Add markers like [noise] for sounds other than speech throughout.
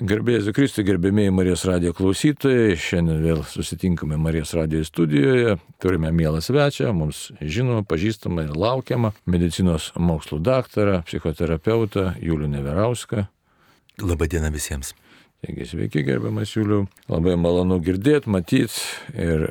Gerbėjai Kristui, gerbėmiai Marijos radio klausytojai, šiandien vėl susitinkame Marijos radio studijoje, turime mielą svečią, mums žinoma, pažįstama ir laukiama medicinos mokslų daktarą, psichoterapeutą Julių Neverauską. Labadiena visiems. Taigi sveiki, gerbiamas Juliu, labai malonu girdėti, matyti ir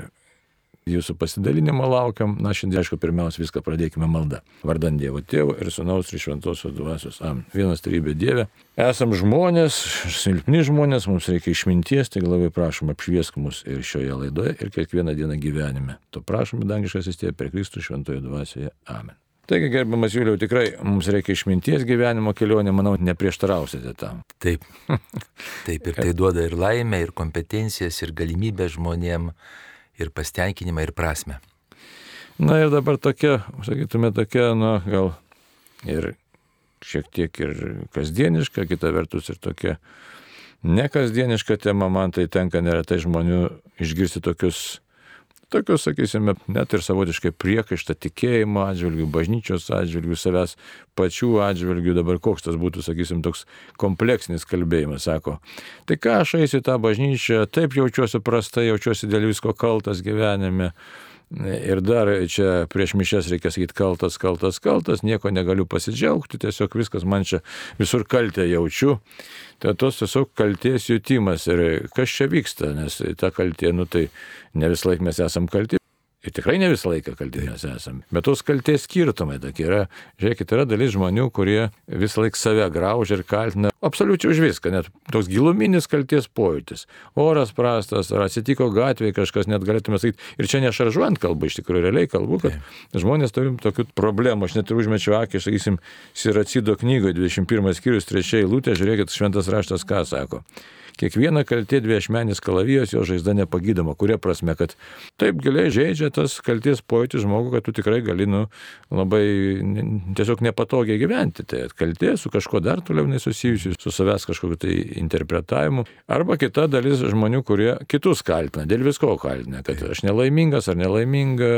jūsų pasidalinimo laukiam. Na, šiandien, aišku, pirmiausia, viską pradėkime maldą. Vardant Dievo Tėvo ir Sūnaus ir Šventosios Dvasios. Amen. Vienas trybė Dieve. Esam žmonės, silpni žmonės, mums reikia išminties, tai labai prašom apšviesk mus ir šioje laidoje, ir kiekvieną dieną gyvenime. To prašom, dangiškas įstėje per Kristų Šventojo Dvasioje. Amen. Taigi, gerbiamas Juliau, tikrai mums reikia išminties gyvenimo kelionė, manau, neprieštarausite tam. Taip. Taip, ir tai duoda ir laimę, ir kompetencijas, ir galimybę žmonėm ir pasitenkinimą, ir prasme. Na ir dabar tokia, sakytume, tokia, na gal ir šiek tiek ir kasdieniška, kita vertus ir tokia nekasdieniška tema, man tai tenka neretai žmonių išgirsti tokius tokios, sakysime, net ir savotiškai priekaištą tikėjimo atžvilgių, bažnyčios atžvilgių, savęs pačių atžvilgių, dabar koks tas būtų, sakysim, toks kompleksinis kalbėjimas, sako. Tai ką aš eisiu į tą bažnyčią, taip jaučiuosi prastai, jaučiuosi dėl visko kaltas gyvenime. Ir dar čia prieš mišes reikia sakyti kaltas, kaltas, kaltas, nieko negaliu pasidžiaugti, tiesiog viskas man čia visur kaltę jaučiu. Tai tos tiesiog kalties jutimas ir kas čia vyksta, nes ta kaltė, nu tai ne vis laik mes esam kalti, Ir tikrai ne visą laiką kalti mes esame. Bet tos kalties skirtumai tokie yra. Žiūrėkit, yra dalis žmonių, kurie visą laiką save graužia ir kaltina absoliučiai už viską. Net toks giluminis kalties pojūtis. Oras prastas, ar atsitiko gatvėje kažkas, net galėtume sakyti. Ir čia nešaržuojant kalbą, iš tikrųjų realiai kalbu, kad tai. žmonės turim tokių problemų. Aš net ir užmečiau akį, sakysim, Siracido knygoje 21 skyrius 3 eilutė, žiūrėkit, šventas raštas ką sako. Kiekviena kaltė dviešmenis kalavijos, jo žaizda nepagydoma. Kuria prasme, kad taip giliai žaidžia tas kalties pojūtis žmogų, kad tu tikrai gali nu, labai tiesiog nepatogiai gyventi. Tai kaltė su kažkuo dar toliau nesusijusiu, su savęs kažkokiu tai interpretavimu. Arba kita dalis žmonių, kurie kitus kaltina, dėl visko kaltina, kad aš nelaimingas ar nelaiminga,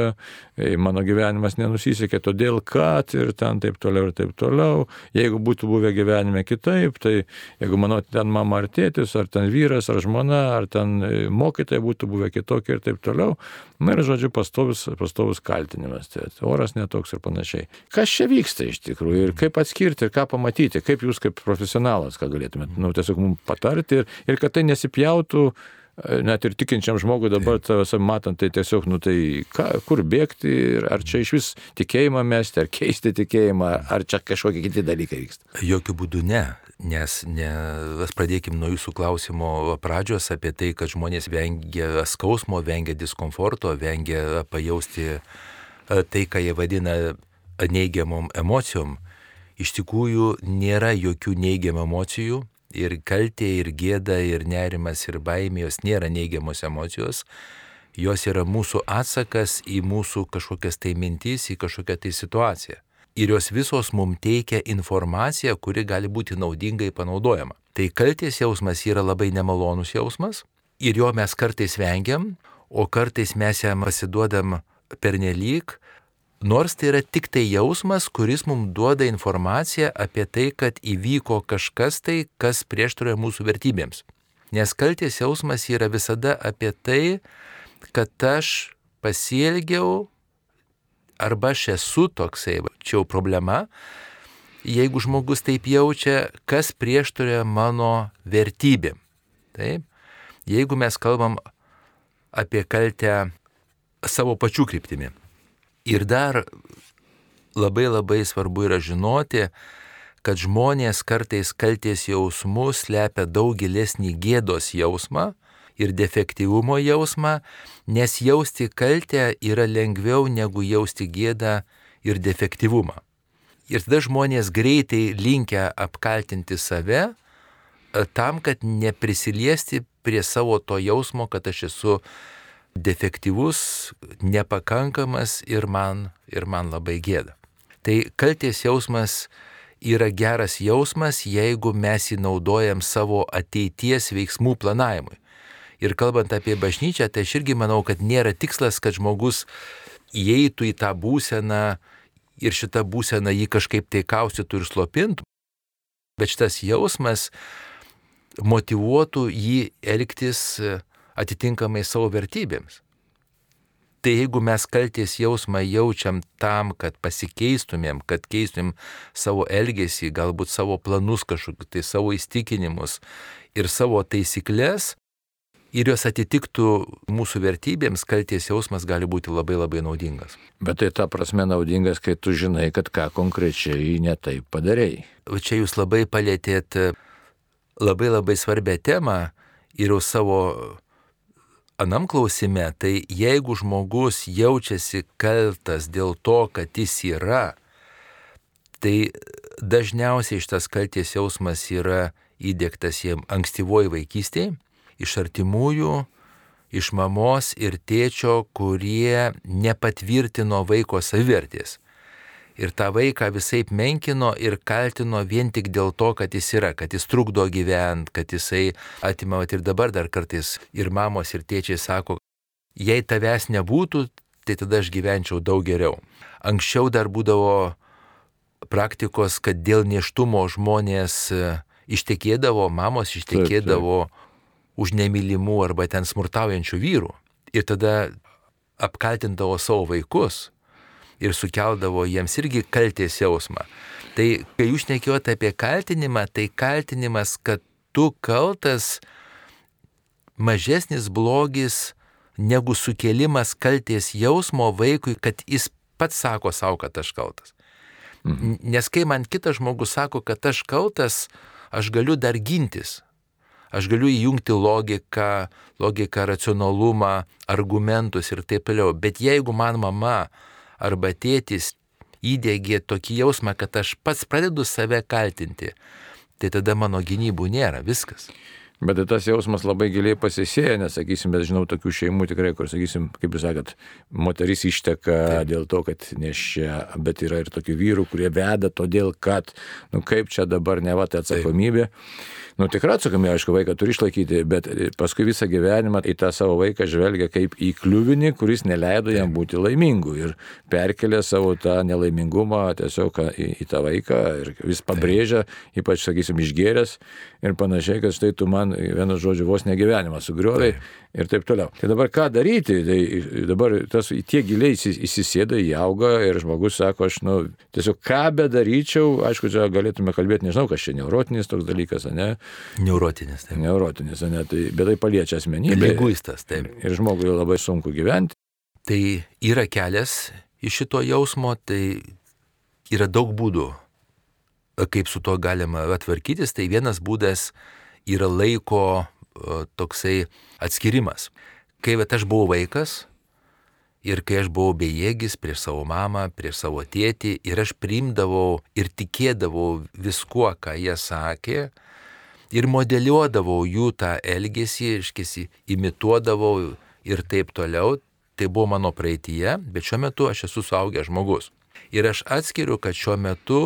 e, mano gyvenimas nenusisekė todėl, kad ir ten taip toliau ir taip toliau. Jeigu būtų buvę gyvenime kitaip, tai jeigu mano ten mama ar tėtis, ar ten vyras, ar žmona, ar ten e, mokytojai būtų buvę kitokie ir taip toliau. Na ir, žodžiu, pastovus, pastovus kaltinimas, tai oras netoks ir panašiai. Kas čia vyksta iš tikrųjų ir kaip atskirti ir ką pamatyti, kaip jūs kaip profesionalas, ką galėtumėte, nu, tiesiog mums patarti ir, ir kad tai nesipjautų net ir tikinčiam žmogui dabar tavęs matant, tai tiesiog, nu tai ką, kur bėgti, ar čia iš vis tikėjimą mesti, ar keisti tikėjimą, ar čia kažkokie kiti dalykai vyksta? Jokių būdų ne, nes ne, pradėkim nuo jūsų klausimo pradžios apie tai, kad žmonės vengia skausmo, vengia diskomforto, vengia pajausti e, tai, ką jie vadina neigiamom emocijom. Iš tikrųjų nėra jokių neigiamų emocijų, ir kaltė, ir gėda, ir nerimas, ir baimė, jos nėra neigiamos emocijos, jos yra mūsų atsakas į mūsų kažkokias tai mintys, į kažkokią tai situaciją. Ir jos visos mums teikia informaciją, kuri gali būti naudingai panaudojama. Tai kaltės jausmas yra labai nemalonus jausmas ir jo mes kartais vengiam, o kartais mes jam pasiduodam pernelyg, Nors tai yra tik tai jausmas, kuris mums duoda informaciją apie tai, kad įvyko kažkas tai, kas prieštaroja mūsų vertybėms. Nes kalties jausmas yra visada apie tai, kad aš pasielgiau arba aš esu toksai, čia jau problema, jeigu žmogus taip jaučia, kas prieštaroja mano vertybėm. Taip? Jeigu mes kalbam apie kaltę savo pačių kryptimi. Ir dar labai labai svarbu yra žinoti, kad žmonės kartais kalties jausmus slepia daug gilesnį gėdos jausmą ir defektyvumo jausmą, nes jausti kaltę yra lengviau negu jausti gėdą ir defektyvumą. Ir tada žmonės greitai linkia apkaltinti save e, tam, kad neprisiliesti prie savo to jausmo, kad aš esu defektyvus, nepakankamas ir man, ir man labai gėda. Tai kalties jausmas yra geras jausmas, jeigu mes jį naudojam savo ateities veiksmų planavimui. Ir kalbant apie bažnyčią, tai aš irgi manau, kad nėra tikslas, kad žmogus įeitų į tą būseną ir šitą būseną jį kažkaip tai kaustytų ir slopintų. Bet šitas jausmas motivuotų jį elgtis atitinkamai savo vertybėms. Tai jeigu mes kalties jausmą jaučiam tam, kad pasikeistumėm, kad keistumėm savo elgesį, galbūt savo planus kažkokius, tai savo įstikinimus ir savo taisyklės, ir jos atitiktų mūsų vertybėms, kalties jausmas gali būti labai labai naudingas. Bet tai ta prasme naudingas, kai tu žinai, kad ką konkrečiai netai padarėjai. Čia jūs labai palėtėt labai labai svarbę temą ir jau savo anam klausime, tai jeigu žmogus jaučiasi kaltas dėl to, kad jis yra, tai dažniausiai šitas kalties jausmas yra įdėktas jiem ankstyvoji vaikystėje, iš artimųjų, iš mamos ir tėčio, kurie nepatvirtino vaiko savivertės ir tą vaiką visai menkino ir kaltino vien tik dėl to, kad jis yra, kad jis trukdo gyventi, kad jisai atima ir dabar dar kartais ir mamos ir tėčiai sako, jei tavęs nebūtų, tai tada aš gyvenčiau daug geriau. Anksčiau dar būdavo praktikos, kad dėl neštumo žmonės e, ištekėdavo, mamos ištekėdavo taip, taip. Už nemylimų arba ten smurtaujančių vyrų. Ir tada apkaltindavo savo vaikus, ir sukeldavo jiems irgi kalties jausmą. Tai kai jūs nekėjote apie kaltinimą, tai kaltinimas, kad tu kaltas mažesnis blogis negu sukėlimas kalties jausmo vaikui, kad jis pats sako savo, kad aš kaltas. Mhm. Nes kai man kitas žmogus sako, kad aš kaltas, aš galiu dar gintis. Aš galiu įjungti logiką, logiką, racionalumą, argumentus ir taip toliau. Bet jeigu man mama arba tėtis įdėgė tokį jausmą, kad aš pats pradedu save kaltinti, tai tada mano gynybų nėra, viskas. Bet tai tas jausmas labai giliai pasisėja, nes, sakysim, bet žinau tokių šeimų tikrai, kur, sakysim, kaip jūs sakot, moteris išteka Taip. dėl to, kad nešia, bet yra ir tokių vyrų, kurie veda todėl, kad, nu kaip čia dabar ne va tai atsakomybė. Taip nu, tikrai atsakomybė, aišku, vaiką turi išlaikyti, bet paskui visą gyvenimą į tą savo vaiką žvelgia kaip į kliuvinį, kuris neleido jam būti laimingu ir perkelia savo tą nelaimingumą tiesiog į, į tą vaiką ir vis pabrėžia, ypač, sakysim, išgėręs ir panašiai, kad štai tu man, vienu žodžiu, vos negyvenimą sugriovai ir taip toliau. Tai dabar ką daryti? Tai dabar tas tiek giliai įsisėda, įauga ir žmogus sako, aš, nu, tiesiog ką bedaryčiau, aišku, čia galėtume kalbėti, nežinau, kas čia neurotinis toks dalykas, ne? Neurotinis, taip. Neurotinis, ne? Tai, bet tai paliečia asmenybę. Lyguistas, taip. Ir žmogui labai sunku gyventi. Tai yra kelias iš šito jausmo, tai yra daug būdų, kaip su to galima atvarkytis. Tai vienas būdas yra laiko toksai atskirimas. Kai bet aš buvau vaikas ir kai aš buvau bejėgis prieš savo mamą, prieš savo tėtį ir aš priimdavau ir tikėdavau viskuo, ką jie sakė ir modeliuodavau jų tą elgesį, iškesi, imituodavau ir taip toliau, tai buvo mano praeitie, bet šiuo metu aš esu suaugęs žmogus. Ir aš atskiriu, kad šiuo metu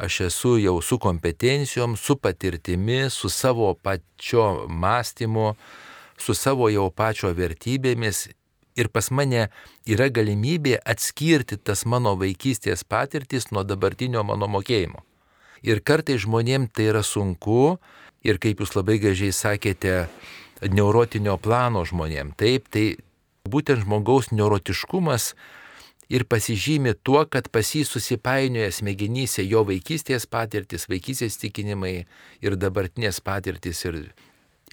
aš esu jau su kompetencijom, su patirtimi, su savo pačio mąstymu, su savo jau pačio vertybėmis ir pas mane yra galimybė atskirti tas mano vaikystės patirtis nuo dabartinio mano mokėjimo. Ir kartai žmonėm tai yra sunku ir kaip jūs labai gražiai sakėte, neurotinio plano žmonėm. Taip, tai būtent žmogaus neurotiškumas ir pasižymi tuo, kad pas jį susipainioja smegenyse jo vaikystės patirtis, vaikystės tikinimai ir dabartinės patirtis ir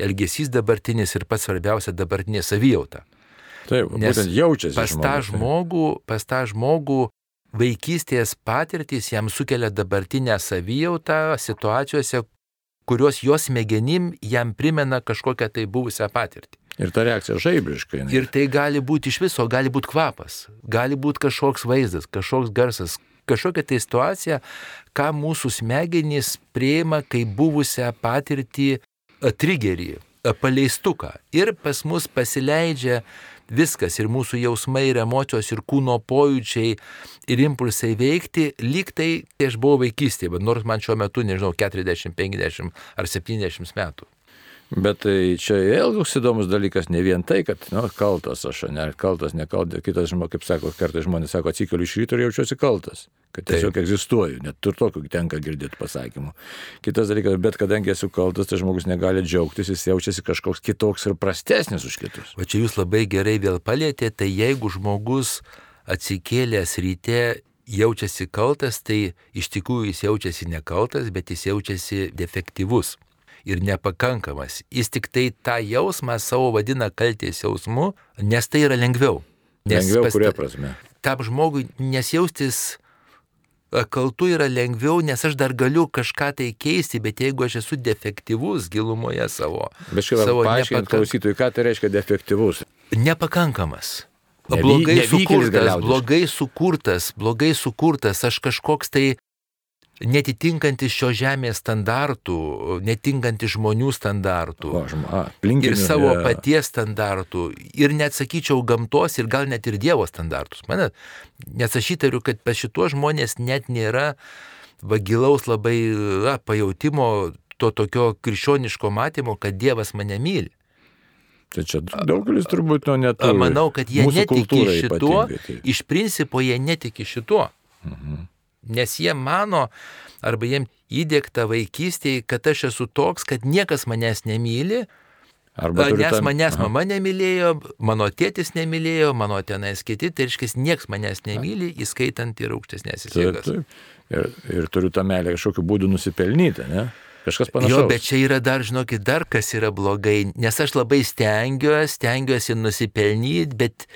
elgesys dabartinis ir pats svarbiausia dabartinė savijauta. Taip, Nes būtent jaučiasi. Pas tą žmogų, pas tą žmogų vaikystės patirtis jam sukelia dabartinę savijautą situacijose, kurios jos smegenim jam primena kažkokią tai buvusią patirtį. Ir ta reakcija žaibiškai. Ir tai gali būti iš viso, gali būti kvapas, gali būti kažkoks vaizdas, kažkoks garsas, kažkokia tai situacija, ką mūsų smegenys prieima kaip buvusią patirtį trigerį, paleistuką. Ir pas mus pasileidžia viskas ir mūsų jausmai, ir emocijos, ir kūno pojūčiai, ir impulsai veikti, lyg tai aš buvau vaikystėje, bet nors man šiuo metu, nežinau, 40, 50 ar 70 metų. Bet tai čia vėl toks įdomus dalykas, ne vien tai, kad, nu, kaltas aš, ne, kaltas, nekaltas, kitas žmogus, kaip sako, kartais žmonės sako, atsikeliu iš ryto ir jaučiuosi kaltas, kad tiesiog Taip. egzistuoju, net ir tokių tenka girdėti pasakymų. Kitas dalykas, bet kadangi esu kaltas, tai žmogus negali džiaugtis, jis jaučiasi kažkoks kitoks ir prastesnis už kitus. O čia jūs labai gerai vėl palėtėte, tai jeigu žmogus atsikėlęs ryte jaučiasi kaltas, tai iš tikrųjų jis jaučiasi nekaltas, bet jis jaučiasi defektyvus ir nepakankamas. Jis tik tai tą jausmą savo vadina kalties jausmu, nes tai yra lengviau. Nes lengviau pas, kuria prasme? Tam žmogui nesjaustis kaltu yra lengviau, nes aš dar galiu kažką tai keisti, bet jeigu aš esu defektyvus gilumoje savo. Bet šiandien savo nepakank... klausytojui, ką tai reiškia defektyvus. Nepakankamas. Blogai sukurtas, blogai sukurtas, blogai sukurtas, aš kažkoks tai netitinkantis šio žemės standartų, netinkantis žmonių standartų o, žma, ir savo ja. paties standartų ir net sakyčiau gamtos ir gal net ir Dievo standartus. Mane, nes aš įtariu, kad pas šituos žmonės net nėra vagilaus labai na, pajūtimo, to tokio krikščioniško matymo, kad Dievas mane myli. Tai čia daugelis turbūt to neturi. Manau, kad jie Mūsų netiki šituo, tai. iš principo jie netiki šituo. Mhm. Nes jie mano, arba jiem įdėkta vaikystėje, kad aš esu toks, kad niekas manęs nemyli. Arba nes tam... manęs Aha. mama nemylėjo, mano tėtis nemylėjo, mano tenais kiti, tai reiškia, niekas manęs nemyli, įskaitant ir aukštesnės jėgas. Ir, ir turiu tą meilę kažkokiu būdu nusipelnyti, ne? Kažkas panašaus. Jo, bet čia yra dar, žinokit, dar kas yra blogai, nes aš labai stengiuosi, stengiuosi nusipelnyti, bet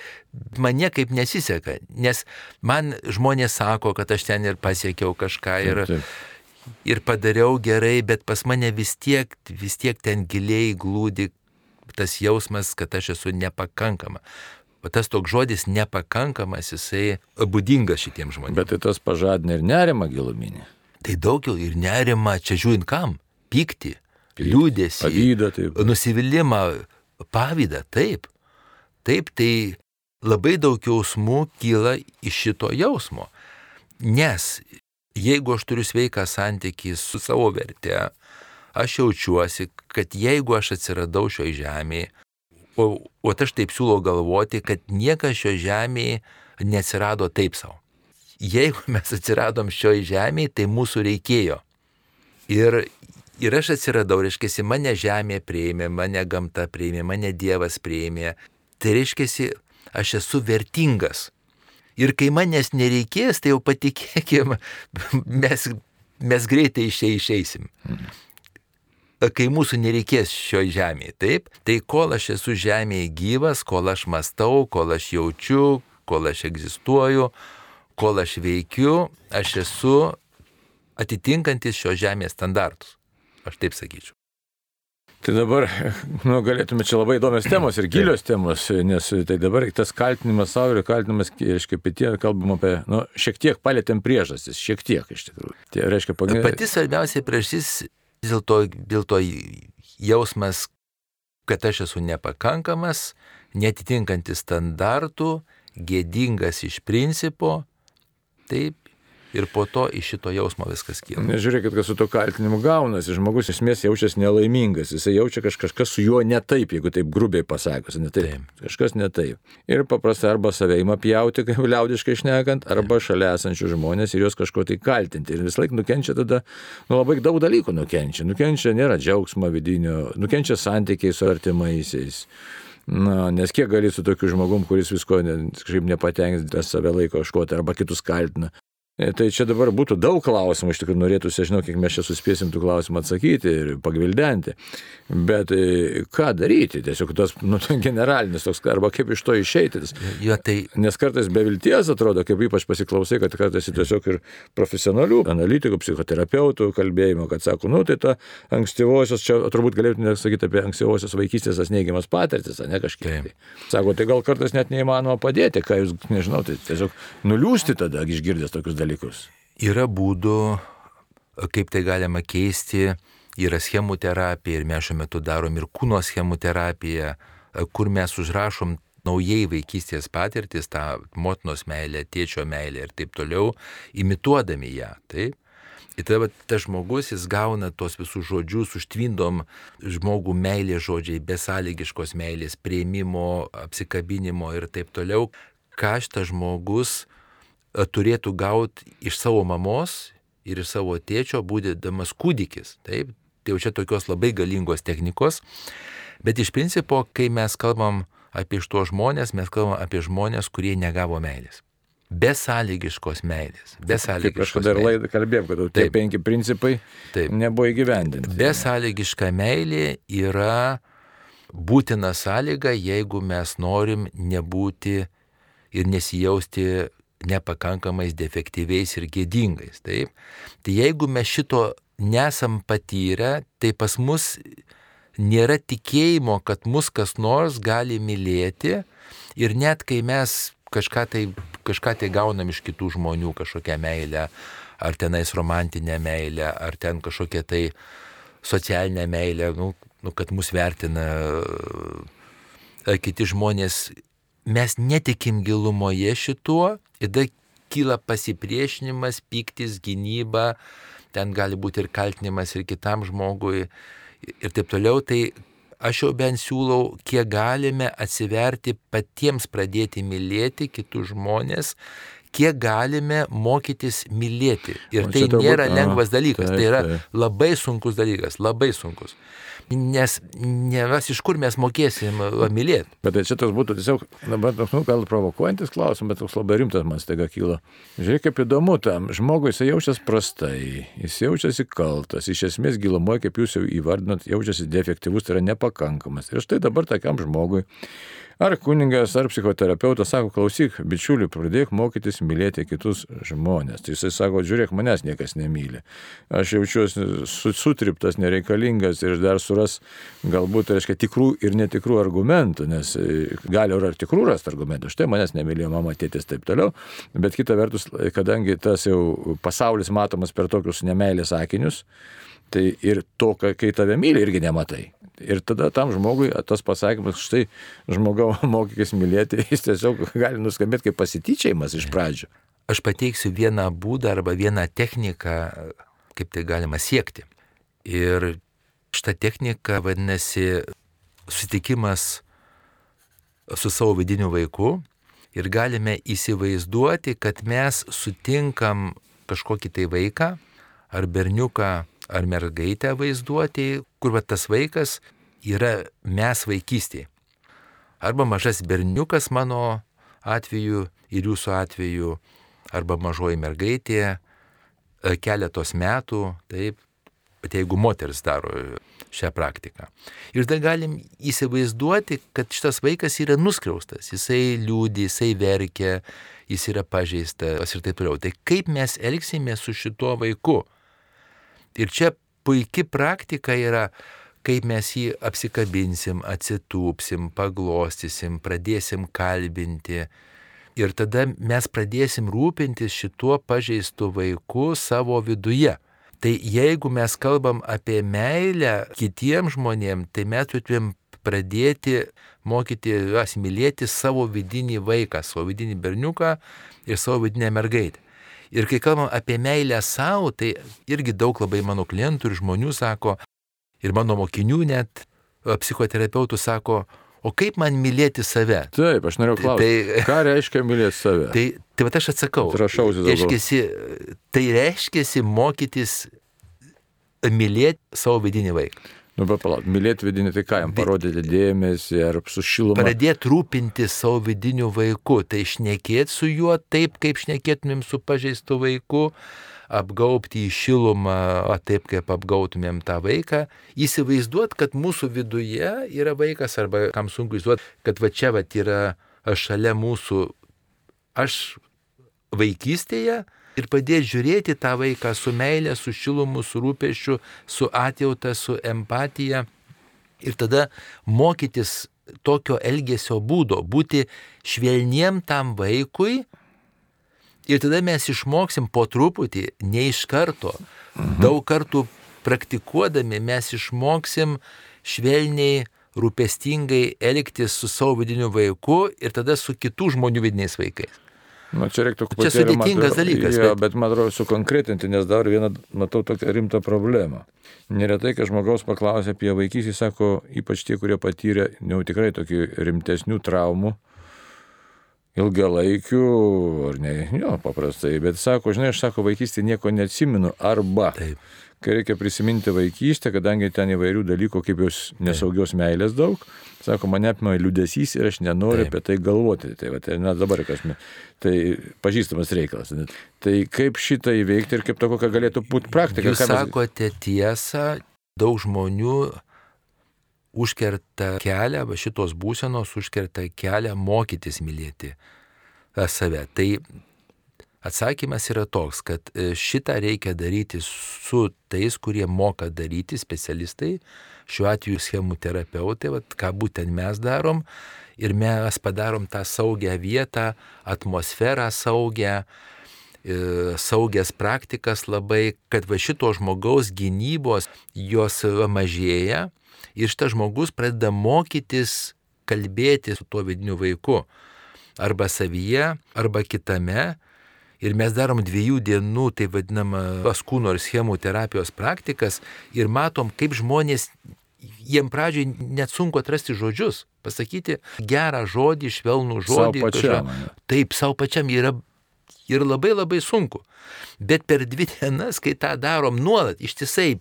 man niekaip nesiseka, nes man žmonės sako, kad aš ten ir pasiekiau kažką ir, taip, taip. ir padariau gerai, bet pas mane vis tiek, vis tiek ten giliai glūdi tas jausmas, kad aš esu nepakankama. O tas toks žodis nepakankamas, jisai būdingas šitiems žmonėms. Bet tai tas pažadina ir nerima giluminį. Tai daugiau ir nerima, čia žiūrint kam - pykti, liūdėsi, pavydą, taip. nusivylimą, pavydą, taip. Taip, tai labai daug jausmų kyla iš šito jausmo. Nes jeigu aš turiu sveiką santykį su savo verte, aš jaučiuosi, kad jeigu aš atsiradau šioje žemėje, o, o aš taip siūlau galvoti, kad niekas šioje žemėje neatsirado taip savo jeigu mes atsiradom šioje žemėje, tai mūsų reikėjo. Ir, ir aš atsiradau, reiškia, mane žemė prieimė, mane gamta prieimė, mane Dievas prieimė. Tai reiškia, aš esu vertingas. Ir kai manęs nereikės, tai jau patikėkim, [laughs] mes, mes greitai iš čia išeisim. Kai mūsų nereikės šioje žemėje, taip, tai kol aš esu žemėje gyvas, kol aš mastau, kol aš jaučiu, kol aš egzistuoju, kol aš veikiu, aš esu atitinkantis šio žemės standartus. Aš taip sakyčiau. Tai dabar, nu, galėtume čia labai įdomios temos ir gilios temos, nes tai dabar tas kaltinimas savo ir kaltinimas, reiškia, pitie, kalbam apie, nu, šiek tiek palėtėm priežastis, šiek tiek iš tikrųjų. Tai reiškia, pagrindinė. Pati svarbiausia priežastis dėl to, dėl to jausmas, kad aš esu nepakankamas, netitinkantis standartų, gėdingas iš principo taip. Ir po to iš šito jausmo viskas kyla. Nežiūrėkit, kas su to kaltinimu gaunasi. Žmogus esmės jaučiasi nelaimingas. Jisai jaučia, kad kažkas su juo ne taip, jeigu taip grubiai pasakius. Ne taip. Kažkas ne taip. Ir paprastai arba save ima pjauti, [laughs] kaip liaudiškai šnekant, arba taip. šalia esančių žmonės ir juos kažko tai kaltinti. Ir vis laik nukenčia tada, nu labai daug dalykų nukenčia. Nukenčia nėra džiaugsmo vidinio, nukenčia santykiai su artimaisiais. Na, nes kiek gali su tokiu žmogum, kuris visko ne, kažkaip nepatenkins, save laiko kažkuoti arba kitus kaltina. E, tai čia dabar būtų daug klausimų, iš tikrųjų norėtųsi, žinau, kiek mes čia suspėsim tų klausimų atsakyti ir pagvildenti. Bet e, ką daryti? Tiesiog tas nu, [laughs] generalinis toks, arba kaip iš to išeiti. Jo, tai... Nes kartais be vilties atrodo, kaip ypač pasiklausai, kad kartais tiesiog ir profesionalių analitikų, psichoterapeutų kalbėjimo, kad sako, nu tai ta ankstyvosios, čia turbūt galėtume sakyti apie ankstyvosios vaikystės tas neigiamas patirtis, ne kažkiek. Tai. Sako, tai gal kartais net neįmanoma padėti, ką jūs, nežinau, tai tiesiog nuliūsti tada išgirdęs tokius dalykus? Yra būdų, kaip tai galima keisti. Yra schemų terapija ir mes šiuo metu darom ir kūno schemų terapiją, kur mes užrašom naujai vaikystės patirtis, tą motinos meilę, tėčio meilę ir taip toliau, imituodami ją. Taip? Ir tada tas žmogus, jis gauna tos visus žodžius, užtvindom žmogų meilės žodžiai, besąlygiškos meilės, prieimimo, apsikabinimo ir taip toliau. Ką šitas žmogus turėtų gauti iš savo mamos ir iš savo tėčio, būdėdamas kūdikis. Taip, tai jau čia tokios labai galingos technikos. Bet iš principo, kai mes kalbam apie to žmonės, mes kalbam apie žmonės, kurie negavo meilės besąlygiškos meilės. Besąlygiškos Kaip kažkada ir laidą kalbėjom, kad tie Taip. penki principai Taip. nebuvo įgyvendinti. Besąlygiška meilė yra būtina sąlyga, jeigu mes norim nebūti ir nesijausti nepakankamais, defektyviais ir gėdingais. Taip? Tai jeigu mes šito nesam patyrę, tai pas mus nėra tikėjimo, kad mus kas nors gali mylėti ir net kai mes kažką tai, kažką tai gaunam iš kitų žmonių, kažkokią meilę, ar tenais romantinę meilę, ar ten kažkokią tai socialinę meilę, nu, nu, kad mus vertina e, kiti žmonės. Mes netikim gilumoje šituo, tada kyla pasipriešinimas, piktis, gynyba, ten gali būti ir kaltinimas ir kitam žmogui ir taip toliau. Tai aš jau bent siūlau, kiek galime atsiverti patiems pradėti mylėti kitus žmonės, kiek galime mokytis mylėti. Ir tai nėra būt, lengvas dalykas, taip, tai yra taip. labai sunkus dalykas, labai sunkus. Nes ne mes iš kur mes mokėsim mylėti. Bet tai šitas būtų tiesiog, dabar toks, nu, gal provokuojantis klausimas, bet toks labai rimtas man staiga kyla. Žiūrėk, kaip įdomu tam, žmogui jis jaučiasi prastai, jis jaučiasi kaltas, iš esmės gilumoje, kaip jūs jau įvardinot, jaučiasi defektyvus, tai yra nepakankamas. Ir štai dabar tokiam žmogui Ar kuningas, ar psichoterapeutas sako, klausyk, bičiuli, pradėk mokytis mylėti kitus žmonės. Tai jisai sako, žiūrėk, manęs niekas nemyli. Aš jaučiuosi sutriptas, nereikalingas ir dar suras galbūt, reiškia, tikrų ir netikrų argumentų, nes e, gali ir tikrų rasti argumentų. Štai manęs nemylėjo mama, tėtis taip toliau. Bet kita vertus, kadangi tas jau pasaulis matomas per tokius nemailės sakinius, tai ir to, kai tave myli, irgi nematai. Ir tada tam žmogui tas pasakymas, štai žmogau [laughs] mokykis mylėti, jis tiesiog gali nuskambėti kaip pasityčiajimas iš pradžių. Aš pateiksiu vieną būdą arba vieną techniką, kaip tai galima siekti. Ir šita technika vadinasi susitikimas su savo vidiniu vaiku ir galime įsivaizduoti, kad mes sutinkam kažkokį tai vaiką ar berniuką ar mergaitę vaizduoti, kur va, tas vaikas yra mes vaikystėje. Arba mažas berniukas mano atveju ir jūsų atveju, arba mažoji mergaitė e, keletos metų, taip, bet jeigu moteris daro šią praktiką. Ir tada galim įsivaizduoti, kad šitas vaikas yra nuskriaustas, jisai liūdį, jisai verkia, jis yra pažeistas ir taip toliau. Tai kaip mes elgsime su šituo vaiku? Ir čia puikia praktika yra, kaip mes jį apsikabinsim, atsitūpsim, paglostysim, pradėsim kalbinti. Ir tada mes pradėsim rūpintis šituo pažeistu vaiku savo viduje. Tai jeigu mes kalbam apie meilę kitiems žmonėms, tai mes turėtumėm pradėti mokyti juos mylėti savo vidinį vaiką, savo vidinį berniuką ir savo vidinę mergaitę. Ir kai kalbam apie meilę savo, tai irgi daug labai mano klientų ir žmonių sako, ir mano mokinių net, psichoterapeutų sako, o kaip man mylėti save? Taip, aš noriu klausti. Tai, ką reiškia mylėti save? Tai, tai va aš atsakau. Rašausi dabar. Tai reiškia mokytis mylėti savo vidinį vaiką. Nu, bet palauk, mylėti vidinį, tai ką jam parodyti dėmesį ar su šiluma? Pradėti rūpinti savo vidiniu vaiku, tai šnekėti su juo taip, kaip šnekėtumėm su pažeistu vaiku, apgaupti į šilumą, o taip kaip apgautumėm tą vaiką, įsivaizduot, kad mūsų viduje yra vaikas, arba kam sunku įsivaizduoti, kad va čia va yra šalia mūsų, aš vaikystėje, ir padėti žiūrėti tą vaiką su meilė, su šilumu, su rūpešiu, su atjauta, su empatija. Ir tada mokytis tokio elgesio būdo, būti švelniem tam vaikui. Ir tada mes išmoksim po truputį, ne iš karto, mhm. daug kartų praktikuodami mes išmoksim švelniai, rūpestingai elgtis su savo vidiniu vaiku ir tada su kitų žmonių vidiniais vaikais. Nu, čia reiktų Čia sudėtingas dalykas, Jo, bet- bet... man atrodo sukonkretinti, nes dar vieną matau tokią rimtą problemą. Neretai, kai žmogaus paklausia apie vaikystę, sako, ypač tie, kurie patyrė jau tikrai tokių rimtesnių traumų, ilgalaikių, ar ne, jo, paprastai, bet sako, žinai, aš sako, vaikystė nieko neatsimenu, arba Taip. Kai reikia prisiminti vaikystę, kadangi ten įvairių dalykų, kaip jos nesaugios meilės daug, sako, mane apima liūdėsys ir aš nenoriu Taip. apie tai galvoti. Tai, va, tai na, dabar kas, me- tai pažįstamas reikalas. Tai kaip šitą įveikti ir kaip to kokia galėtų būti praktika? Jūs mes- sakote tiesą, daug žmonių užkerta kelią, šitos būsenos užkerta kelią mokytis mylėti e, save. Tai atsakymas yra toks, kad e, šitą reikia daryti su tais, kurie moka daryti, specialistai, šiuo atveju schemų terapeutai, vat, ką būtent mes darom. Ir mes padarom tą saugią vietą, atmosferą saugią, e, saugias praktikas labai, kad va šito žmogaus gynybos jos mažėja ir šitas žmogus pradeda mokytis kalbėti su tuo vidiniu vaiku. Arba savyje, arba kitame. Ir mes darom dviejų dienų, tai vadinamą paskūno ir schemų terapijos praktikas ir matom, kaip žmonės, jiem pradžioj net sunku atrasti žodžius, pasakyti gerą žodį, švelnų Sau žodį. pačiam, kažką-? Taip, savo pačiam yra ir labai labai sunku. Bet per dvi dienas, kai tą darom nuolat, ištisai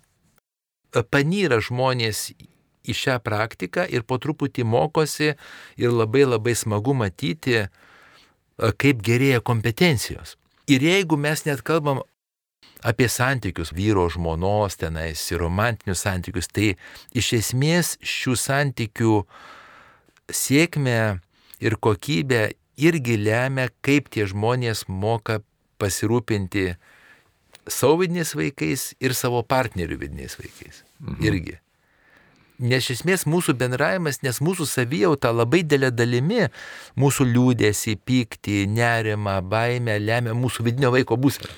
panyra žmonės į šią praktiką ir po truputį mokosi ir labai labai smagu matyti, kaip gerėja kompetencijos. Ir jeigu mes net kalbam apie santykius, vyro žmonos tenais, ir romantinius santykius, tai iš esmės šių santykių sėkmę ir kokybę irgi lemia, kaip tie žmonės moka pasirūpinti savo vidiniais vaikais ir savo partnerių vidiniais vaikais. Mhm. Irgi. Nes iš esmės mūsų bendravimas, nes mūsų savijauta labai dėlė dalimi mūsų liūdėsi, pyktį, nerimą, baimę lemia mūsų vidinio vaiko būseną.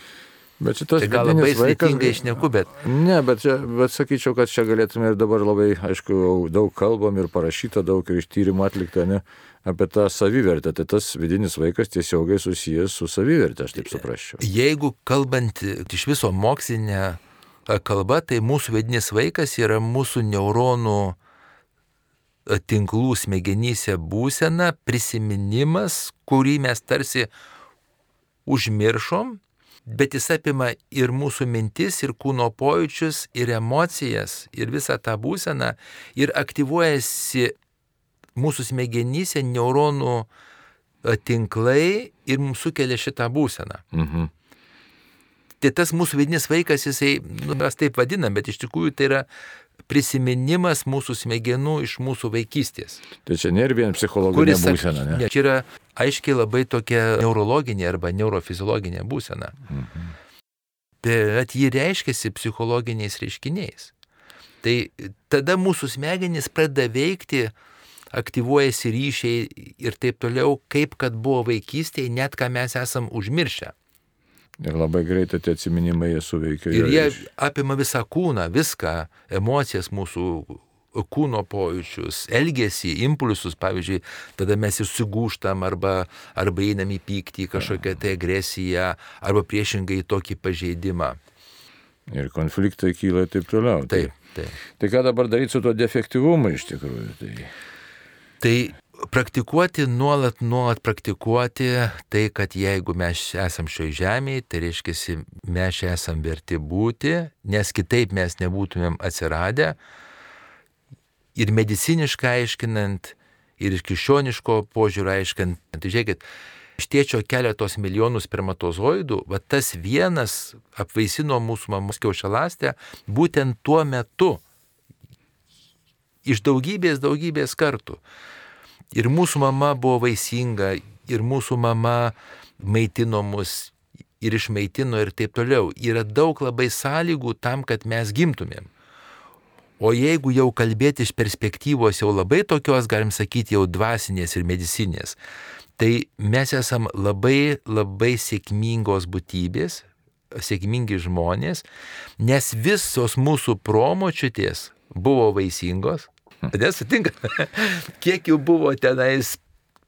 Bet šitas Tai gal labai sudėtingai išneku, bet Ne, bet, čia, bet sakyčiau, kad čia galėtume ir dabar labai, aišku, daug kalbam ir parašyta daug ir iš tyrimų atlikta, ne, apie tą savivertę. Tai tas vidinis vaikas tiesiogiai susijęs su savivertė, aš taip suprasčiau. Jeigu kalbant iš viso mokslinė e, kalba, tai mūsų vidinis vaikas yra mūsų neuronų tinklų smegenyse būsena, prisiminimas, kurį mes tarsi užmiršom, bet jis apima ir mūsų mintis, ir kūno pojūčius, ir emocijas, ir visą tą būseną, ir aktyvuojasi mūsų smegenyse neuronų tinklai ir mums sukelia šitą būseną. Mhm. Tai tas mūsų vidinis vaikas, jisai, nu, mes taip vadinam, bet iš tikrųjų tai yra prisiminimas mūsų smegenų iš mūsų vaikystės. Tai čia nėra vien psichologinė ak- būsena, ne? ne, čia yra aiškiai labai tokia neurologinė arba neurofiziologinė būsena. Mhm. Bet ji reiškiasi psichologiniais reiškiniais. Tai tada mūsų smegenys pradeda veikti, aktyvuojasi ryšiai ir taip toliau, kaip kad buvo vaikystėje, net ką mes esam užmiršę. Ir labai greitai tie atsiminimai jie suveikia. Ir jie iš- apima visą kūną, viską, emocijas mūsų kūno pojūčius, elgesį, impulsus, pavyzdžiui, tada mes ir sugūštam arba, arba einam į pyktį, kažkokią tai agresiją, arba priešingai į tokį pažeidimą. Ir konfliktai kyla ir taip toliau. Tai- Taip, taip. Tai ką dabar daryti su tuo defektyvumu iš tikrųjų? Tai... Tai praktikuoti, nuolat, nuolat praktikuoti tai, kad jeigu mes esam šioje žemėje, tai reiškia, mes čia esam verti būti, nes kitaip mes nebūtumėm atsiradę. Ir mediciniškai aiškinant, ir iš krikščioniško požiūrio aiškinant, tai žiūrėkit, iš tėčio keletos milijonų spermatozoidų, va tas vienas apvaisino mūsų mamos kiaušialastę būtent tuo metu. Iš daugybės, daugybės kartų. Ir mūsų mama buvo vaisinga, ir mūsų mama maitino mus, ir išmaitino ir taip toliau. Yra daug labai sąlygų tam, kad mes gimtumėm. O jeigu jau kalbėti iš perspektyvos jau labai tokios, galim sakyti, jau dvasinės ir medicinės, tai mes esam labai labai sėkmingos būtybės, sėkmingi žmonės, nes visos mūsų promočiutės buvo vaisingos. [laughs] Nesutinka, kiek jų buvo tenais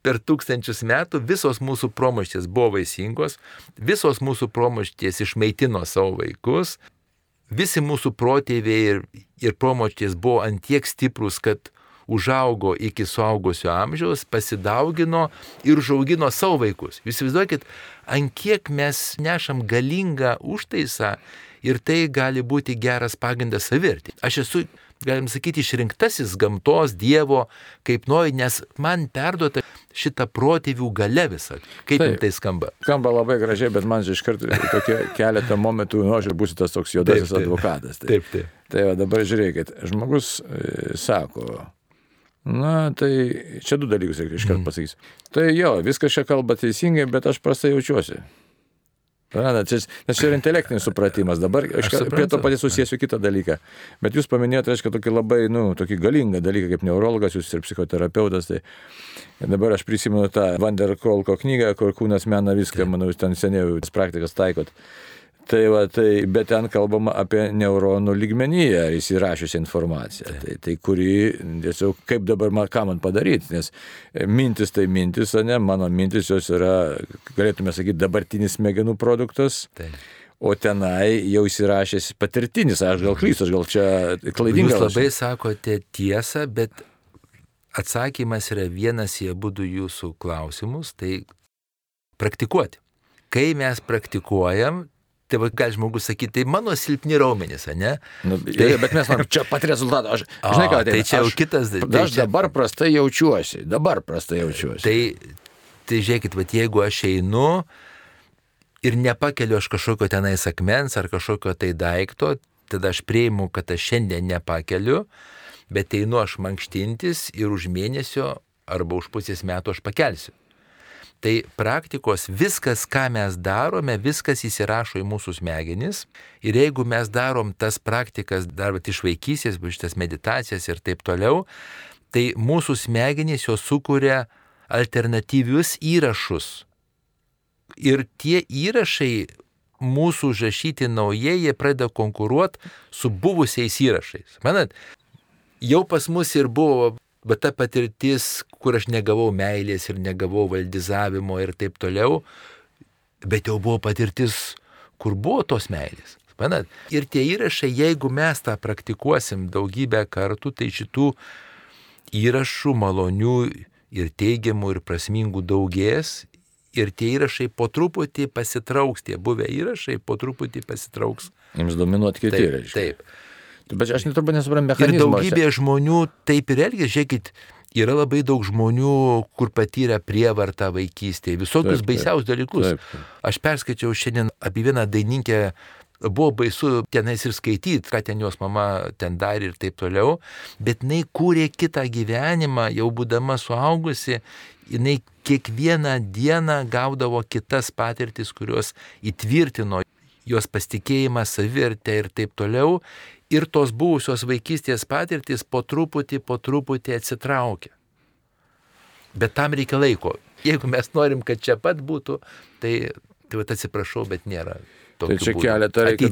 per tūkstančius metų visos mūsų promaštės buvo vaisingos, visos mūsų promaštės išmaitino savo vaikus, visi mūsų protėviai ir, ir promaštės buvo antiek stiprus, kad užaugo iki suaugusio amžiaus, pasidaugino ir užaugino savo vaikus. Jūs įsivaizduokit, ant kiek mes nešam galingą užtaisą ir tai gali būti geras pagrindas savirti. Aš esu galim sakyti, išrinktasis gamtos, Dievo, kaip nori, nes man perduota šitą protėvių gale visą. Kaip taip, tai skamba? Skamba labai gražiai, bet man iš karto tokie keletą momentų, nu, aš ir būsiu tas toks juodasis taip, taip. advokatas. Tai, taip, taip. Tai va, dabar žiūrėkit, žmogus e, sako, Na, tai čia du dalykus reikia iškart mm. pasakyti. Tai jo, viskas čia kalba teisingai, bet aš prastai jaučiuosi. Suprantat, nes čia yra intelektinis supratimas. Dabar aš, aš prie to patys susijęsiu kitą dalyką. Bet jūs paminėjote, reiškia, tokį labai, nu, tokį galingą dalyką kaip neurologas, jūs ir psichoterapeutas. Tai dabar aš prisimenu tą Vanderkolko knygą, kur kūnas mena viską, manau, jūs ten seniai jūs praktikas taikot. Tai, va, tai, bet ten kalbama apie neuronų lygmenyje įsirašiusią informaciją. Tai, tai kuri, tiesiog kaip dabar man, ką man padaryti, nes mintis tai mintis, o ne, mano mintis jos yra, galėtume sakyti, dabartinis smegenų produktas. Tai. O tenai jau įsirašęs patirtinis, aš gal klystu, aš gal čia klaidingas. Jūs labai sakote tiesą, bet atsakymas yra vienas į abu jūsų klausimus, tai praktikuoti. Kai mes praktikuojam, Tai va, gali žmogus sakyti, tai mano silpni raumenys, ne? Nu, tai, bet mes norim čia pat rezultatą. Aš, [laughs] o, žinai, ką, tai, tai čia jau aš, kitas dalykas. Tai aš dabar prastai jaučiuosi, dabar prastai jaučiuosi. Tai, tai žiūrėkit, va, jeigu aš einu ir nepakeliu aš kažkokio tenais akmens ar kažkokio tai daikto, tada aš prieimu, kad aš šiandien nepakeliu, bet einu aš mankštintis ir už mėnesio arba už pusės metų aš pakelsiu. Tai praktikos viskas, ką mes darome, viskas įsirašo į mūsų smegenis. Ir jeigu mes darom tas praktikas, darbot iš vaikysės, šitas meditacijas ir taip toliau, tai mūsų smegenys jos sukuria alternatyvius įrašus. Ir tie įrašai mūsų užrašyti naujai, jie pradeda konkuruoti su buvusiais įrašais. Manat, jau pas mus ir buvo bet ta patirtis, kur aš negavau meilės ir negavau valdizavimo ir taip toliau, bet jau buvo patirtis, kur buvo tos meilės. Manat? Ir tie įrašai, jeigu mes tą praktikuosim daugybę kartų, tai šitų įrašų malonių ir teigiamų ir prasmingų daugės. Ir tie įrašai po truputį pasitrauks, tie buvę įrašai po truputį pasitrauks. Jums dominuoti kiti taip, įrašai. Taip. Bet aš neturbūt nesuprantu mechanizmo. Ir daugybė žmonių taip ir elgia, žiūrėkit, yra labai daug žmonių, kur patyrė prievartą vaikystėje, visokius taip, baisiausius dalykus. Taip, taip. Aš perskaičiau šiandien apie vieną dainininkę, buvo baisu tenais ir skaityti, ką ten jos mama ten darė ir taip toliau, bet jinai kūrė kitą gyvenimą, jau būdama suaugusi, jinai kiekvieną dieną gaudavo kitas patirtis, kurios įtvirtino jos pasitikėjimą, savirtę ir taip toliau ir tos buvusios vaikystės patirtis po truputį, po truputį atsitraukia. Bet tam reikia laiko. Jeigu mes norim, kad čia pat būtų, tai, tai atsiprašau, bet nėra. Tai čia keletą, reikia,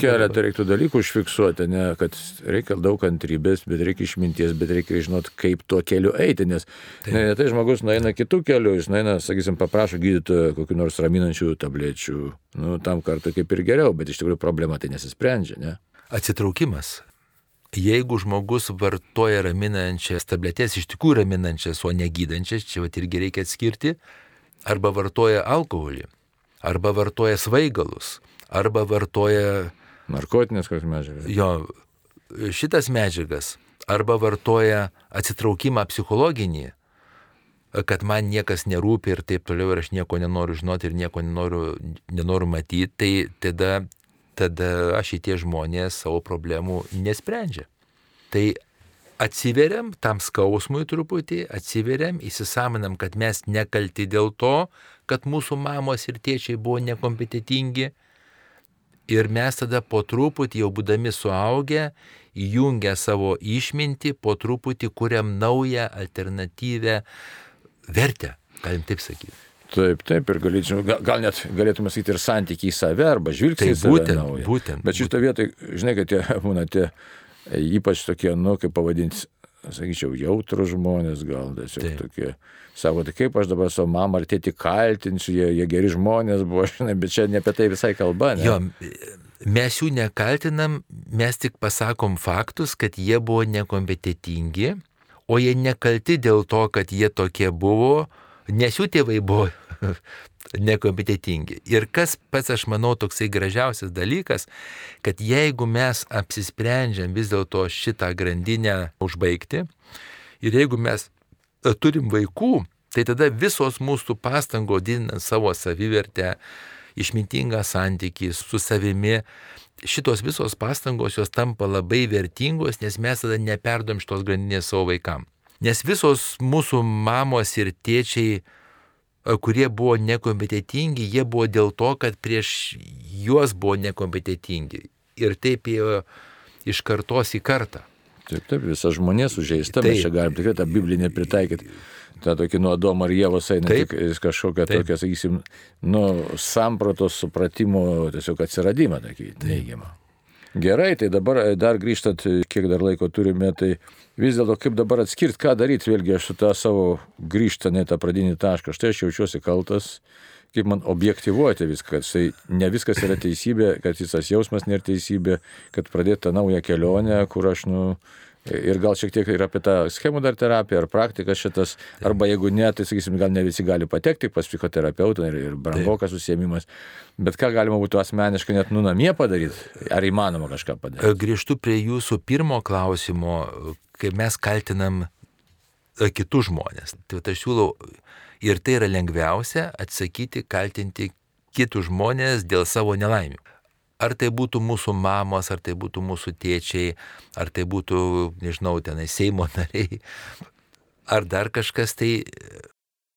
keletą reiktų dalykų užfiksuoti, ne, kad reikia daug kantrybės, bet reikia išminties, bet reikia žinot, kaip tuo keliu eiti, nes ne, ne, tai žmogus nueina kitų kelių, jis nueina, sakysim, paprašo gydytojo kokių nors raminančių tablečių, nu, tam kartui kaip ir geriau, bet iš tikrųjų problema tai nesisprendžia, ne? Atsitraukimas. Jeigu žmogus vartoja raminančias tabletės, iš tikrųjų raminančias, o negydančias, čia vat irgi reikia atskirti, arba vartoja alkoholį, arba vartoja svaigalus, arba vartoja... Narkotinės kokias medžiagas. Jo, šitas medžiagas, arba vartoja atsitraukimą psichologinį, kad man niekas nerūpi ir taip toliau ir aš nieko nenoriu žinoti ir nieko nenoriu, nenoriu matyti, tai tada tada šitie žmonės savo problemų nesprendžia. Tai atsiveriam tam skausmui truputį, atsiveriam, įsisamonam, kad mes nekalti dėl to, kad mūsų mamos ir tėčiai buvo nekompetitingi. Ir mes tada po truputį, jau būdami suaugę, įjungę savo išmintį, po truputį kuriam naują alternatyvę vertę, galim taip sakyti. Taip, taip, ir galėčiau, gal, gal net galėtume sakyti ir santykiai į save arba žvilgsnį į save. Būtent, naują. būtent. Bet šitą vietą, žinai, kad tie [laughs] būna tie ypač tokie, nu, kaip pavadinti, sakyčiau, jautrų žmonės, gal tiesiog Taip. tokie. Sako, tai kaip aš dabar savo mamą ar tėtį kaltinsiu, jie, jie geri žmonės buvo, [laughs] žinai, bet čia ne apie tai visai kalba. Ne? Jo, mes jų nekaltinam, mes tik pasakom faktus, kad jie buvo nekompetitingi, o jie nekalti dėl to, kad jie tokie buvo, nes jų tėvai buvo [laughs] nekompetitingi. Ir kas pats, aš manau, toksai gražiausias dalykas, kad jeigu mes apsisprendžiam vis dėlto šitą grandinę užbaigti, ir jeigu mes e, turim vaikų, tai tada visos mūsų pastangos didinant savo savivertę, išmintingą santykį su savimi, šitos visos pastangos jos tampa labai vertingos, nes mes tada neperdom šitos grandinės savo vaikam. Nes visos mūsų mamos ir tėčiai, e, kurie buvo nekompetitingi, jie buvo dėl to, kad prieš juos buvo nekompetitingi. Ir taip ėjo iš kartos į kartą. Taip, taip, visa žmonė sužeista, mes Taip. čia galim tikrai tą biblinę pritaikyti. Ta tokį nuo Adomo ar Jėvos eina Taip. tik kažkokią Taip. tokią, sakysim, nu, sampratos supratimo tiesiog atsiradimą tokį neigiamą. Gerai, tai dabar e, dar grįžtant, e, kiek dar laiko turime, tai vis dėlto kaip dabar atskirti, ką daryti, vėlgi aš su tą savo grįžtą į tą pradinį tašką, štai aš jaučiuosi kaltas, kaip man objektivuoti viską, kad tai ne viskas yra teisybė, kad jis tas jausmas nėra teisybė, kad pradėti tą naują kelionę, kur aš, nu, ir gal šiek tiek ir apie tą schemų dar terapiją ar praktiką šitas, arba jeigu ne, tai sakysim, gal ne visi gali patekti pas psichoterapeutą ir, ir brangokas užsiemimas, bet ką galima būtų asmeniškai net nu namie padaryti, ar įmanoma kažką padaryti. Grįžtu prie jūsų pirmo klausimo, kai mes kaltinam e, kitus žmonės. Tai aš siūlau, ir tai yra lengviausia atsakyti, kaltinti kitus žmonės dėl savo nelaimių. Ar tai būtų mūsų mamos, ar tai būtų mūsų tėčiai, ar tai būtų, nežinau, tenai Seimo [laughs] nariai, ar dar kažkas tai.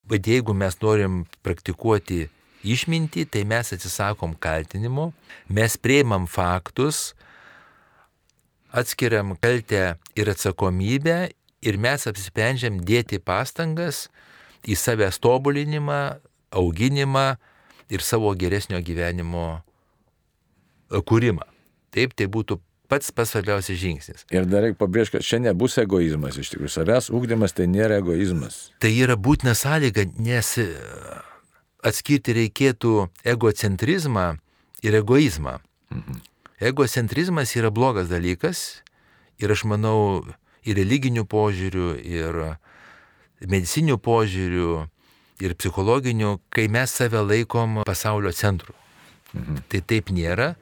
Bet jeigu mes norim praktikuoti išmintį, tai mes atsisakom kaltinimo, mes prieimam faktus, atskiriam kaltę ir atsakomybę ir mes apsisprendžiam dėti pastangas į savęs tobulinimą, auginimą ir savo geresnio gyvenimo e, kūrimą. Taip, tai būtų pats pats svarbiausias žingsnis. Ir dar reikia pabrėžti, kad čia nebus egoizmas iš tikrųjų. Savęs ūkdymas tai nėra egoizmas. Tai yra būtina sąlyga, nes e, atskirti reikėtų egocentrizmą ir egoizmą. Egocentrizmas yra blogas dalykas ir aš manau ir religinių požiūrių, ir medicinių požiūrių, ir psichologinių, kai mes save laikom pasaulio centru. Tai taip nėra,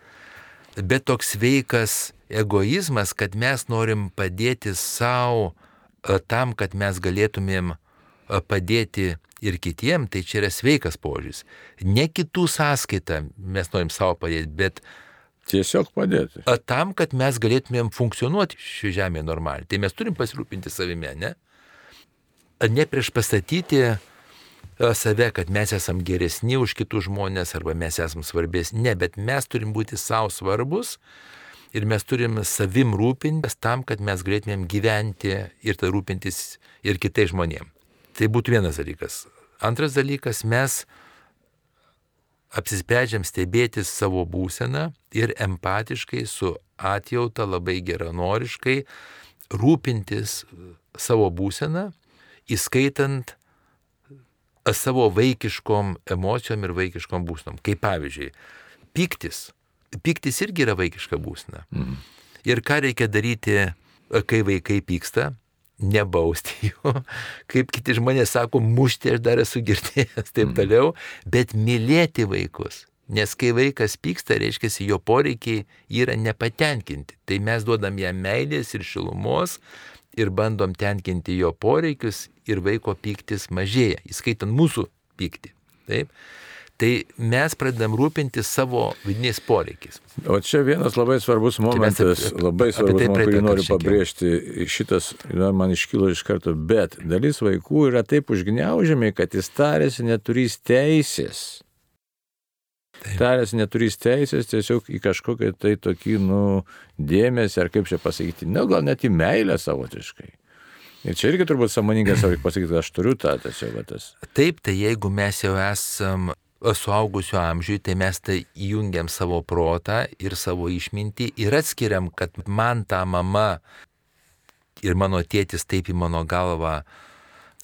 bet toks veikas egoizmas, kad mes norim padėti savo tam, kad mes galėtumėm e, padėti ir kitiem, tai čia yra sveikas požiūris. Ne kitų sąskaitą mes norim savo padėti, bet Tiesiog padėti. tam, kad mes galėtumėm funkcionuoti šioje žemėje normaliai. Tai mes turim pasirūpinti savimi, ne? Ne prieš pastatyti save, kad mes esam geresni už kitus žmonės arba mes esam svarbesni. Ne, bet mes turim būti savo svarbus ir mes turim savim rūpintis tam, kad mes galėtumėm gyventi ir tai rūpintis ir kitais žmonėms. Tai būtų vienas dalykas. Antras dalykas, mes apsisprendžiam stebėti savo būseną ir empatiškai su atjauta labai geranoriškai rūpintis savo būseną, įskaitant savo vaikiškom emocijom ir vaikiškom būsenom. Kaip pavyzdžiui, piktis. Piktis irgi yra vaikiška būsena. Mhm. Ir ką reikia daryti, kai vaikai pyksta? Nebausti jų, kaip kiti žmonės sako, mušti aš dar esu girdėjęs, taip toliau, bet mylėti vaikus. Nes kai vaikas pyksta, reiškia, jo poreikiai yra nepatenkinti. Tai mes duodam jam meilės ir šilumos ir bandom tenkinti jo poreikius ir vaiko pyktis mažėja, įskaitant mūsų pyktį. Taip? Tai mes pradedam rūpinti savo vidiniais poreikiais. O čia vienas labai svarbus momentas, apie- labai apie svarbus, tai kurį noriu pabrėžti. Šitas na, man iškilo iš karto, bet dalis vaikų yra taip užgniaužiami, kad jis tarėsi neturys teisės. Taip. Tarėsi neturys teisės tiesiog į kažkokią tai tokį, nu, dėmesį, ar kaip čia pasakyti, nu, gal net į meilę savotiškai. Ir čia irgi turbūt samoningai savo reikia pasakyti, aš turiu tą tiesiog tas. Taip, tai jeigu mes jau esam suaugusio amžiui, tai mes tai įjungiam savo protą ir savo išmintį ir atskiriam, kad man ta mama ir mano tėtis taip į mano galvą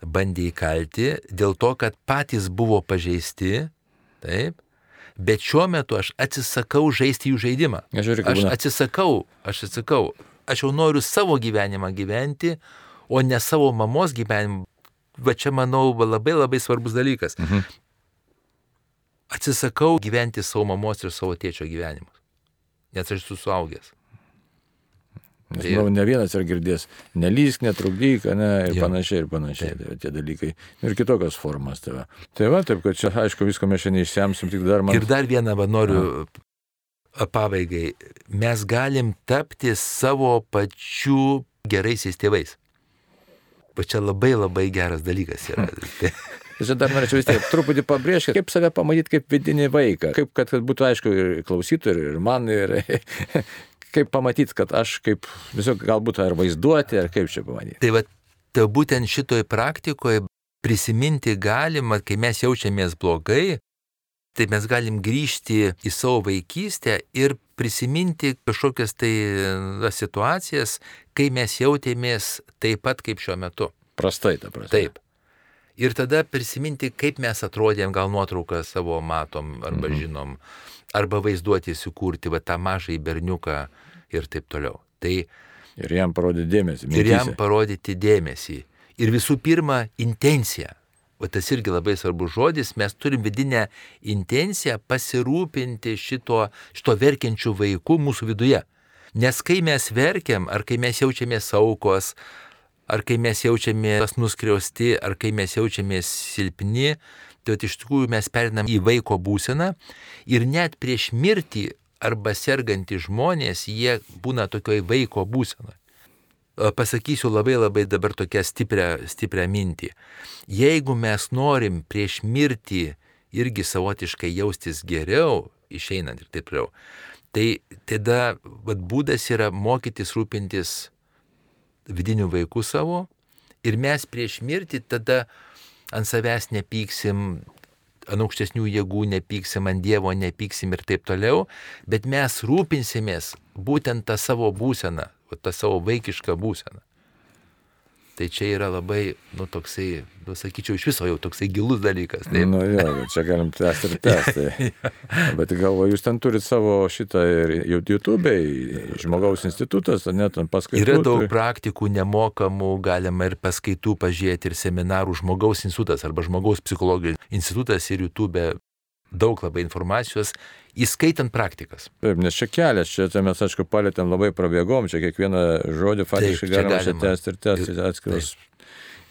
bandė įkalti, dėl to, kad patys buvo pažeisti, taip, bet šiuo metu aš atsisakau žaisti jų žaidimą. Aš, žiūrėk, Aš atsisakau, aš atsisakau, aš jau noriu savo gyvenimą gyventi, o ne savo mamos gyvenimą. Va čia, manau, labai labai svarbus dalykas. Mhm. Atsisakau gyventi savo mamos ir savo tėčio gyvenimus. Nes aš esu suaugęs. Nes, Tai- manau, ne vienas ir girdės, nelysk, netrukdyk, ne, ir Jo. panašiai, ir panašiai. Tai, tie dalykai. Ir kitokios formas tave. Tai va, taip, kad čia, aišku, visko mes šiandien išsiamsim, tik dar man. Ir dar vieną va, noriu a, pabaigai. Mes galim tapti savo pačių geraisiais tėvais. Va čia labai labai geras dalykas yra. [laughs] [laughs] Čia dar norėčiau vis tiek truputį pabrėžti, kaip save pamatyti kaip vidinį vaiką. Kaip, kad, kad būtų aišku ir klausytojui, ir man, ir [laughs] kaip pamatyti, kad aš kaip, tiesiog galbūt ar vaizduoti, ar kaip čia pamatyti. Tai va, tai būtent šitoj praktikoje prisiminti galima, kai mes jaučiamės blogai, tai mes galim grįžti į savo vaikystę ir prisiminti kažkokias tai situacijas, kai mes jautėmės taip pat kaip šiuo metu. Prastai, ta prasme. Taip. Ir tada prisiminti, kaip mes atrodėm, gal nuotrauką savo matom arba Mhm. žinom, arba vaizduoti įsikurti, va tą mažą berniuką ir taip toliau. Tai Ir jam parodė dėmesį. ir jam parodyti dėmesį. Ir visų pirma, intencija. O tas irgi labai svarbus žodis, mes turim vidinę intenciją pasirūpinti šito, šito verkiančių vaikų mūsų viduje. Nes kai mes verkiam, ar kai mes jaučiamės aukos, ar kai mes jaučiamės nuskriausti, ar kai mes jaučiamės silpni, tai iš tikrųjų mes perinam į vaiko būseną ir net prieš mirtį arba sergantys žmonės, jie būna tokioj vaiko būsenoje. Pasakysiu labai labai dabar tokią stiprią, stiprią mintį. Jeigu mes norim prieš mirtį irgi savotiškai jaustis geriau, išeinant ir taip toliau, tai tada vat, būdas yra mokytis rūpintis vidinių vaikų savo ir mes prieš mirtį tada ant savęs nepyksim, ant aukštesnių jėgų nepyksim, ant Dievo nepyksim ir taip toliau, bet mes rūpinsimės būtent tą savo būseną, tą savo vaikišką būseną. Tai čia yra labai, nu, toksai, nu, sakyčiau, iš viso jau toksai gilus dalykas. Taip. Nu jo, čia galim tęsti ir tęsti. [laughs] Bet galvoju, jūs ten turit savo šitą ir YouTube, žmogaus institutas, net ten paskaitų. Yra daug praktikų nemokamų, galima ir paskaitų pažiūrėti, ir seminarų žmogaus institutas arba žmogaus psichologijos institutas ir YouTube daug labai informacijos, įskaitant praktikas. Taip, nes čia kelias, čia tai mes, aišku, palėtėm labai prabėgom, čia kiekvieną žodį faktiškai čia galima čia galima. tęsti ir tęsti Ir- atskiros.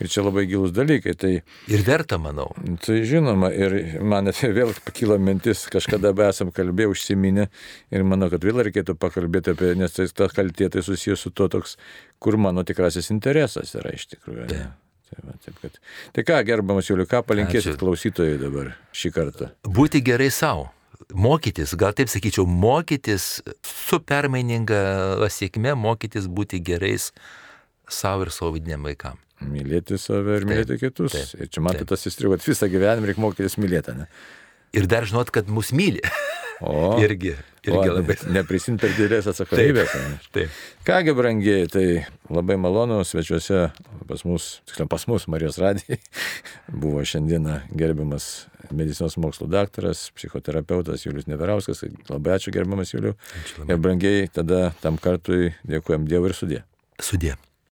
Ir čia labai gilus dalykai. Tai, Ir verta, manau. tai žinoma, ir man [laughs] vėl pakilo mintis, kažkada be esam kalbėję, užsiminę ir manau, kad vėl reikėtų pakalbėti apie, nes tai ta kaltė tai susijęs su to toks, kur mano tikrasis interesas yra iš tikrųjų. ne? Tai, va, taip, kad... tai ką, gerbamas Juliu, ką palinkėsit Ačiū. klausytojai dabar šį kartą? Būti gerai savo. Mokytis, gal taip sakyčiau, mokytis su permaininga sėkme, mokytis būti gerais savo ir savo vidiniam vaikam. Mylėti save ir Taip, mylėti kitus. taip, ir čia matot tas įstrigo, kad visą gyvenimą reikia mokytis mylėti. Ne? Ir dar žinot, kad mus myli. [laughs] O, irgi, irgi o, labai. Neprisimti per didelės atsakomybės. ne? Taip. Kągi, brangiai, tai labai malonu svečiuose pas mus, tiksliau pas mus Marijos radijai, [laughs] buvo šiandieną gerbiamas medicinos mokslų daktaras, psichoterapeutas Julius Neverauskas. Labai ačiū gerbiamas Juliu. Ačiū labai. Ir brangiai, tada tam kartui dėkojom Dievui ir sudė. Sudė.